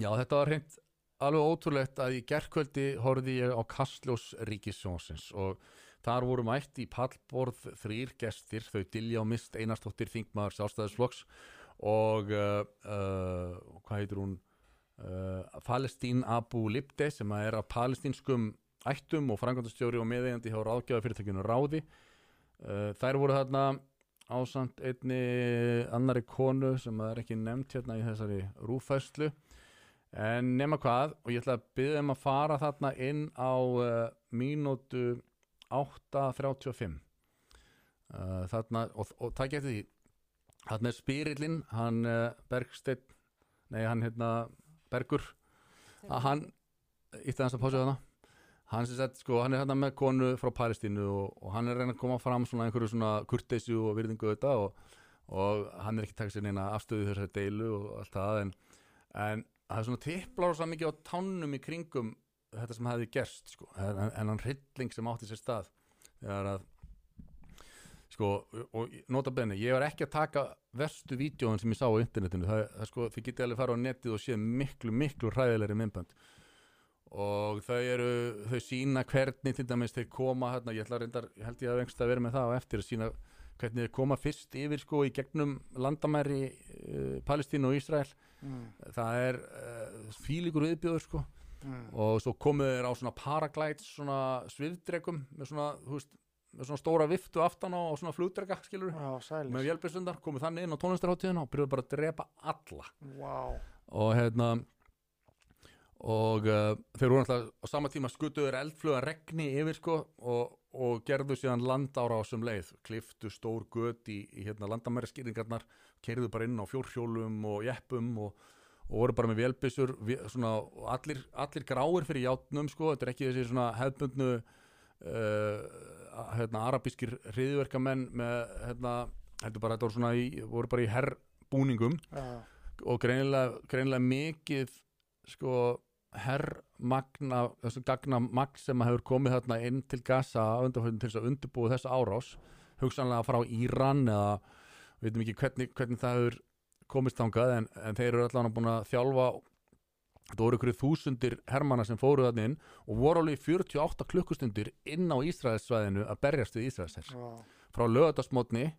Já, þetta var hreint alveg ótrúlegt að í gerkvöldi horfði ég á Kastljós Ríkissjónsins og þar voru mætt í pallborð þrýr gestir, þau Dilja og Mist Einarstóttir Þingmaður Sjálfstæðisflokks og uh, uh, hvað heitir hún? Uh, Palestín Abu Libde sem er af palestínskum ættum og frangandastjóri og meðeigandi hjá ráðgjáðu fyrirtækjunu Ráði. Uh, þær voru þarna ásamt einni annari konu sem er ekki nefnt hérna í þessari rúfæslu en nema hvað og ég ætla að byggja um að fara þarna inn á uh, mínútu 8.35 uh, þarna og, og takk eftir því. Þarna er spyrillin hann uh, Bergsteinn nei hann hérna Bergur. Að hann ítti hans að pása þarna. Hann sem sett sko hann er hérna með konu frá Palestínu og, og hann er reyna að koma fram svona einhverju svona kurteysu og virðingu þetta og, og hann er ekki takk sér neina afstöðu þessari deilu og allt það en, en það er svona tipplar svo mikið á tánum í kringum þetta sem hefði gerst sko. en, en hann hrylling sem átti sér stað þegar að sko, og nota benni ég var ekki að taka verstu vídjóðan sem ég sá á internetinu, það, það sko, þið getið alveg fara á netið og séð miklu, miklu ræðilegri myndbönd. Og þau eru, þau sína hvernig til dæmis þeir koma hérna, ég að reyndar, ég held ég að vengst að vera með það á eftir að sína hvernig þeir koma fyrst yfir sko í gegnum landamæri uh, Palestínu og Ísrael. Mm. það er uh, fílíkur viðbjóður sko. Mm. og svo komuð þeir á svona paraglides svona svifdregum með svona, veist, með svona stóra viftu aftan á og svona flugdrega, skilur Já, með vélbjörnsundar, komuð þannig inn á tónlistarháttíðina og byrjuðu bara að drepa alla. Vá, og hérna og uh, þeir voru alltaf á sama tíma skutuður eldfluga regni yfir sko og, og gerðu síðan landára á sem leið, kliftu stór gött í, í hérna landamæriskýringarnar kerðu bara inn á fjórhjólum og jeppum og, og voru bara með og allir, allir gráir fyrir játnum sko, þetta er ekki þessi svona hefbundnu uh, hérna, arabískir hriðverkamenn með hérna, heldur bara þetta í, voru bara í herrbúningum já, og greinilega, greinilega mikið sko herrmagna, þessu gagna magn sem hefur komið þarna inn til Gaza til þess að undirbúa þessa árás hugsanlega frá Íran eða við veitum ekki hvernig, hvernig það hefur komist þangað en, en þeir eru allan búin að þjálfa þetta voru ykkur þúsundir hermana sem fóru þarna inn og voru alveg í 48 klukkustundir inn á Ísraelsvæðinu að berjast við Ísraelsher. Já frá lögadagsmótni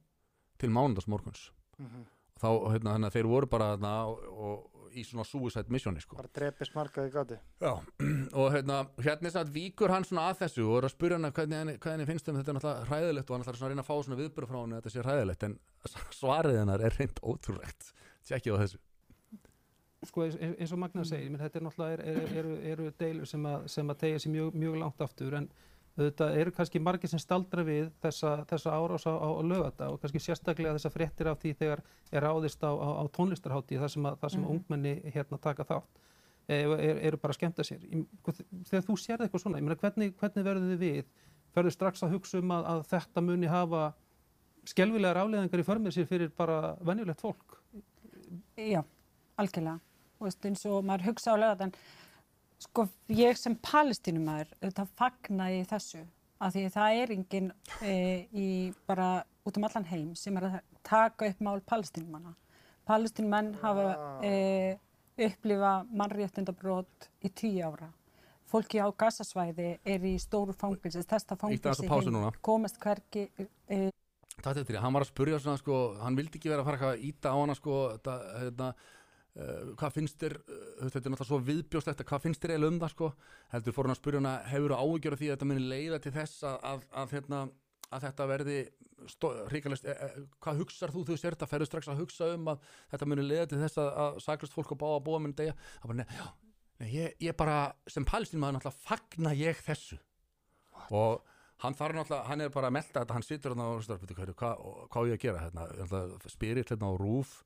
til mánudagsmorguns. Mhm. þá, hérna, þeir voru bara þarna og, og í svona suicide missioni sko. Bara drepist markaði gáti Já, og hérna, hérna er satt víkur hann svona að þessu og er að spyrja hann hvað henni finnst um þetta er náttúrulega hræðilegt og hann ætlar svona að reyna að fá svona viðbyrð frá hann að þetta sé hræðilegt en svarið hennar er reynd ótrúlegt. Tjekkið á þessu. Sko eins, og Magnar segir, menn þetta er náttúrulega er, er, eru, eru deilur sem að, sem að tegja sér mjög, mjög langt aftur en þetta eru kannski margir sem staldra við þessa, þessa árás á, á, lögata og kannski sérstaklega þessa fréttir af því þegar er ráðist á, á, á tónlistarhátti þar sem, að, þar sem Mhm. ungmenni hérna taka þátt er, er, eru bara að skemmta sér þegar þú sérð eitthvað svona, ég meina hvernig, hvernig verður þið við ferðu strax að hugsa um að, að þetta muni hafa skelvilegar afleðingar í förmið sér fyrir bara venjulegt fólk Já, algjörlega. Veist, eins og maður hugsa á lögatan, sko, ég sem palestínumæður, auðvitað fagna í þessu, af því það er enginn e, í bara út um allan heim sem er að taka upp mál palestínumanna. Palestínumenn hafa e, upplifa mannréttindabrót í tíu ára. Fólki á gasasvæði er í stóru fangilsi, þesta fangilsi núna. komast hvergi e, Þetta er því, hann var að spyrja svona sko, hann vildi ekki vera að fara að íta á hana sko, þetta, uh, hvað finnst þér, uh, þetta er náttúrulega svo viðbjóst hvað finnst þér eiginlega um það sko, heldur fór hann að spyrja hana, hefur þú áhugjör af því að þetta muni leiða til þess að, að, að, hérna, að þetta verði ríkalist, eh, eh, hvað hugsar þú þú sér þetta, ferðu strax að hugsa um að þetta muni leiða til þess að, að saklust fólk og báða að búa muni degja, það bara, nei, ég, ég bara, sem palestín maður náttúrulega fagna ég þessu. Og hann þarf náttúrulega, hann er bara að melda þetta, hann situr hérna og hvað, hvað, ég að gera hérna, spyrir hérna á rúf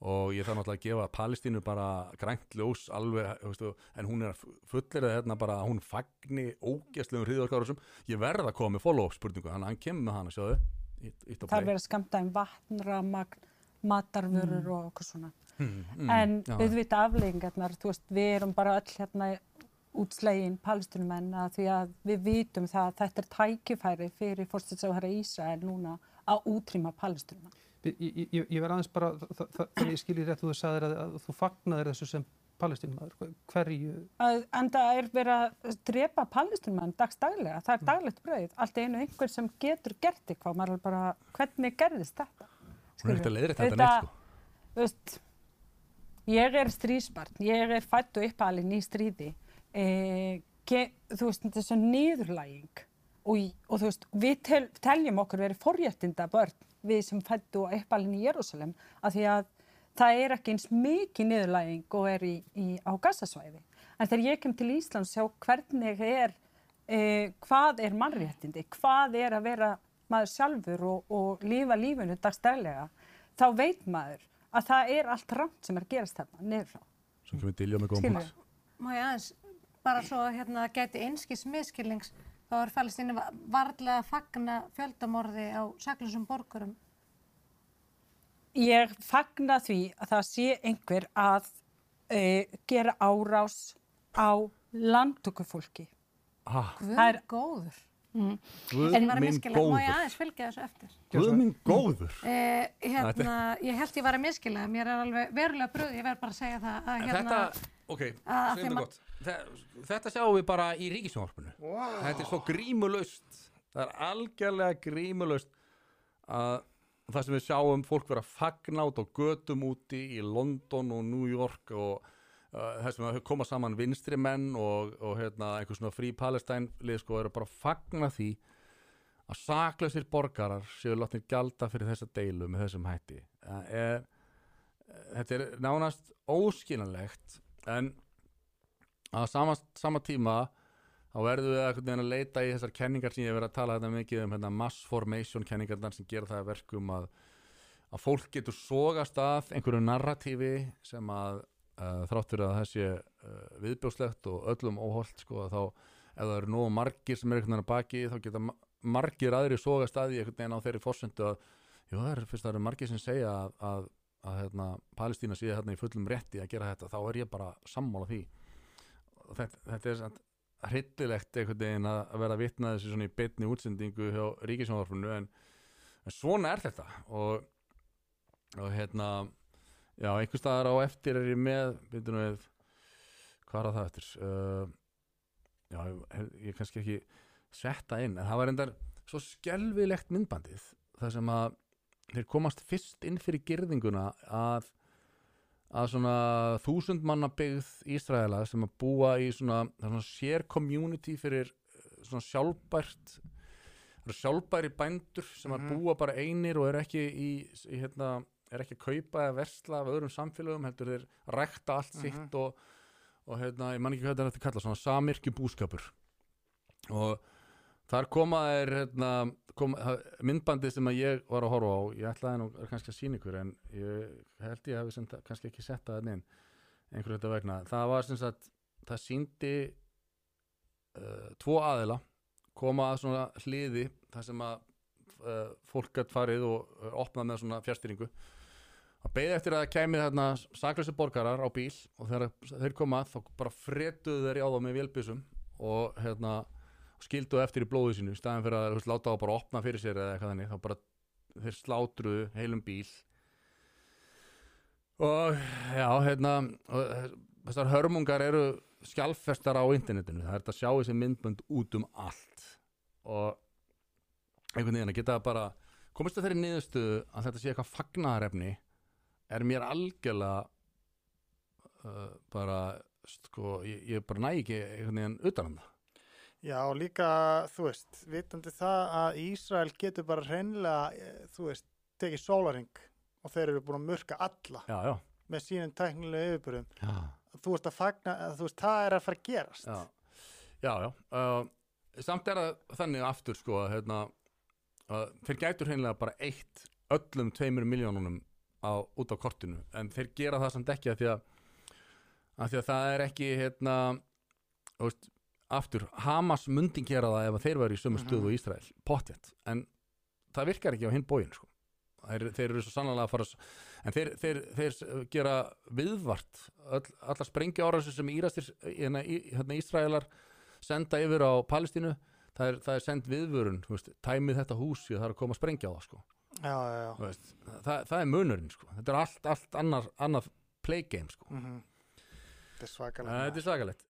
og ég þarf náttúrulega að gefa Palestínu bara grænt ljós alveg, veistu, en hún er fullir að hérna bara, hún fagni ógæslegum hriðvarkárusum, ég verð að koma með follow-up spurningu, hann, hann kemur með hana, sjáðu það play. er verið að skamta um vatn, ramagn, matarvörur og okkur svona. Mm, mm, en já. auðvitað afleggingarnar, þú veist, við erum bara öll hérna útslegin palestinumenn að því að við vitum það að þetta er tækifæri fyrir fórstætsáhæra Ísrael núna að útrýma palestinumenn. Ég, ég, ég verð aðeins bara, þa- þa- þannig ég skilir rétt þú sagðir að, að þú fagnaðir þessu sem palestinumæður, hverju? Að, en það er verið að drepa palestinmann dagstaglega, það er daglegt brauð. Allt einu einhver sem getur gert eitthvað, maður er bara, hvernig gerðist þetta? Hún er ekkert að leiðrétta þetta neitt, sko. Þú veist, ég er stríðsbarn, ég er fætt og uppalinn í stríði, e, ge, þú veist, þessu niðurlæging. Og, og þú veist, við tel, teljum okkur verið forréttinda börn, við sem fættu og uppalinn í Jérúsalem, af því að það er ekki eins mikið niðurlæging og er í, í, á gassasvæði. En þegar ég kem til Íslands sjá hvernig er, e, hvað er mannréttindi, hvað er að vera maður sjálfur og, og lifa lífinu dagstælega, þá veit maður að það er allt rámt sem er gerast þarna niður frá. Svo kemur Dilja með Skilur. punkt. Má ég aðeins, bara svo að hérna gæti einskis miskilnings, þá er Palestínu varlega að fagna fjöldamorði á saklusum borgurum. Ég fagna því að það sé einhver að e, gera árás á landtökufólki. Ah, Guð Það er- góður. Guð En ég var að miskila, má ég aðeins fylgja þessu eftir? Guð minn góður. Eh, hérna, ég held ég var að miskila, mér er alveg verulega bröð, ég verð bara að segja það að hérna, Þetta, ok, að segjum þeim þetta að- gott. Þe- Þetta sjáum við bara í ríkisjónvarpinu. Wow. Þetta er svo grímulaust. Það er algjörlega grímulaust að það sem við sjáum fólk vera fagna út á götum úti í London og New York og uh, þess að koma saman vinstri menn og, og hérna, einhver svona frí Palestine lið sko eru bara fagna því að saklausir borgarar séu látnir gjalda fyrir þessa deilu með þessum hætti. Það Er, þetta er nánast óskiljanlegt en á sama, sama tíma þá verðum við veginn að leita í þessar kenningar sem ég hef verið að tala þetta mikið um hérna, mass formation kenningarnar sem gera það að verkum að, að fólk getur sogast að einhverju narratífi sem að uh, þráttur að það sé uh, viðbjóslegt og öllum óholt sko, að þá ef það eru nógu margir sem er einhvern veginn að baki þá geta ma- margir aðri sogast að í einhvern veginn á þeirri fórsendu að jú, það eru margir sem segja að, að, að hérna, Palestína sé hérna í fullum rétti að gera þetta, þá er ég bara sammála því. Þetta, þetta er samt hryllilegt einhvern veginn að vera að vitna þessu svona í beinni útsendingu hjá ríkisjónvarfinu en, en svona er þetta. Og, og hérna já, einhvers staðar á eftir er ég með byrjum við hvað er það eftir? Uh, já, ég, ég kannski ekki setta inn, en það var endar svo skelvilegt myndbandið þar sem að þeir komast fyrst inn fyrir girðinguna að að svona þúsund manna byggð Ísraela sem að búa í svona, svona sér community fyrir eh, svona sjálfbært sjálfbæri bændur sem að Mhm. búa bara einir og eru ekki í, í hérna, er ekki að kaupa eða versla af öðrum samfélögum, heldur þeir rækta allt Mhm. sitt og, og hérna, ég man ekki hvað þetta er að kalla, svona samirki búskapur og þar koma þeir hérna, kom, það- myndbandið sem að ég var að horfa á ég ætlaði nú kannski að sína ykkur en ég held ég sem, sagt kannski ekki sett það inn einhverju þetta vegna. Það var sem sagt, það síndi uh, tvo aðila koma að svona hliði þar sem að uh, fólk gætt farið og uh, opnað með svona fjárstýringu að beði eftir að það kæmi þarna saklösi borgarar á bíl og þegar þeir koma þá bara fretuðu þeir á þá með vélbysum og hérna skildu eftir í blóðu sínu í staðin fyrir að veist, láta þá bara opna fyrir sér eða eitthvað þannig þá bara þeir slátruðu heilum bíl. Og já, hérna og þessar hörmungar eru skjálfestar á internetinu það er þetta að sjá þessi myndbönd út um allt. Og einhvern veginn að geta bara komist að þeirri niðurstöðu að þetta sé eitthvað fagnaðarefni er mér algjörlega uh, bara sko, ég, ég bara næ ekki einhvern veginn utan um það Já, líka, þú veist, vitandi það að Ísrael getur bara hreinlega, eh, þú veist, tekið sólaring og þeir eru búin að mörka alla já, já, með sínum tæknilega yfirbyrðum. já, Þú veist fagna, að þú veist, það er að fara að gerast. já, já, já. Uh, samt er það þannig aftur sko að hérna, uh, þeir gætur hreinlega bara eitt öllum tveimur miljónunum á, út á kortinu en þeir gera það samt ekki að því að, að, því að það er ekki hérna, þú veist, aftur, Hamas myndi gera það ef þeir væri í sömu stöðu og Ísrael, pottjætt en það virkar ekki á hinn bógin sko. þeir, þeir eru svo sannlega að fara en þeir, þeir, þeir gera viðvart öll, allar sprengja áræðsir sem Írastir, hérna, í- hérna Ísraelar senda yfir á Palestínu það er, það er send viðvörun veist, tæmið þetta hús því að það er að koma að sprengja á það sko. Já, já, já. Veist, það, það er munurinn sko. þetta er allt, allt annar, annar play game sko. Mm svakalega. Þetta er svakalegt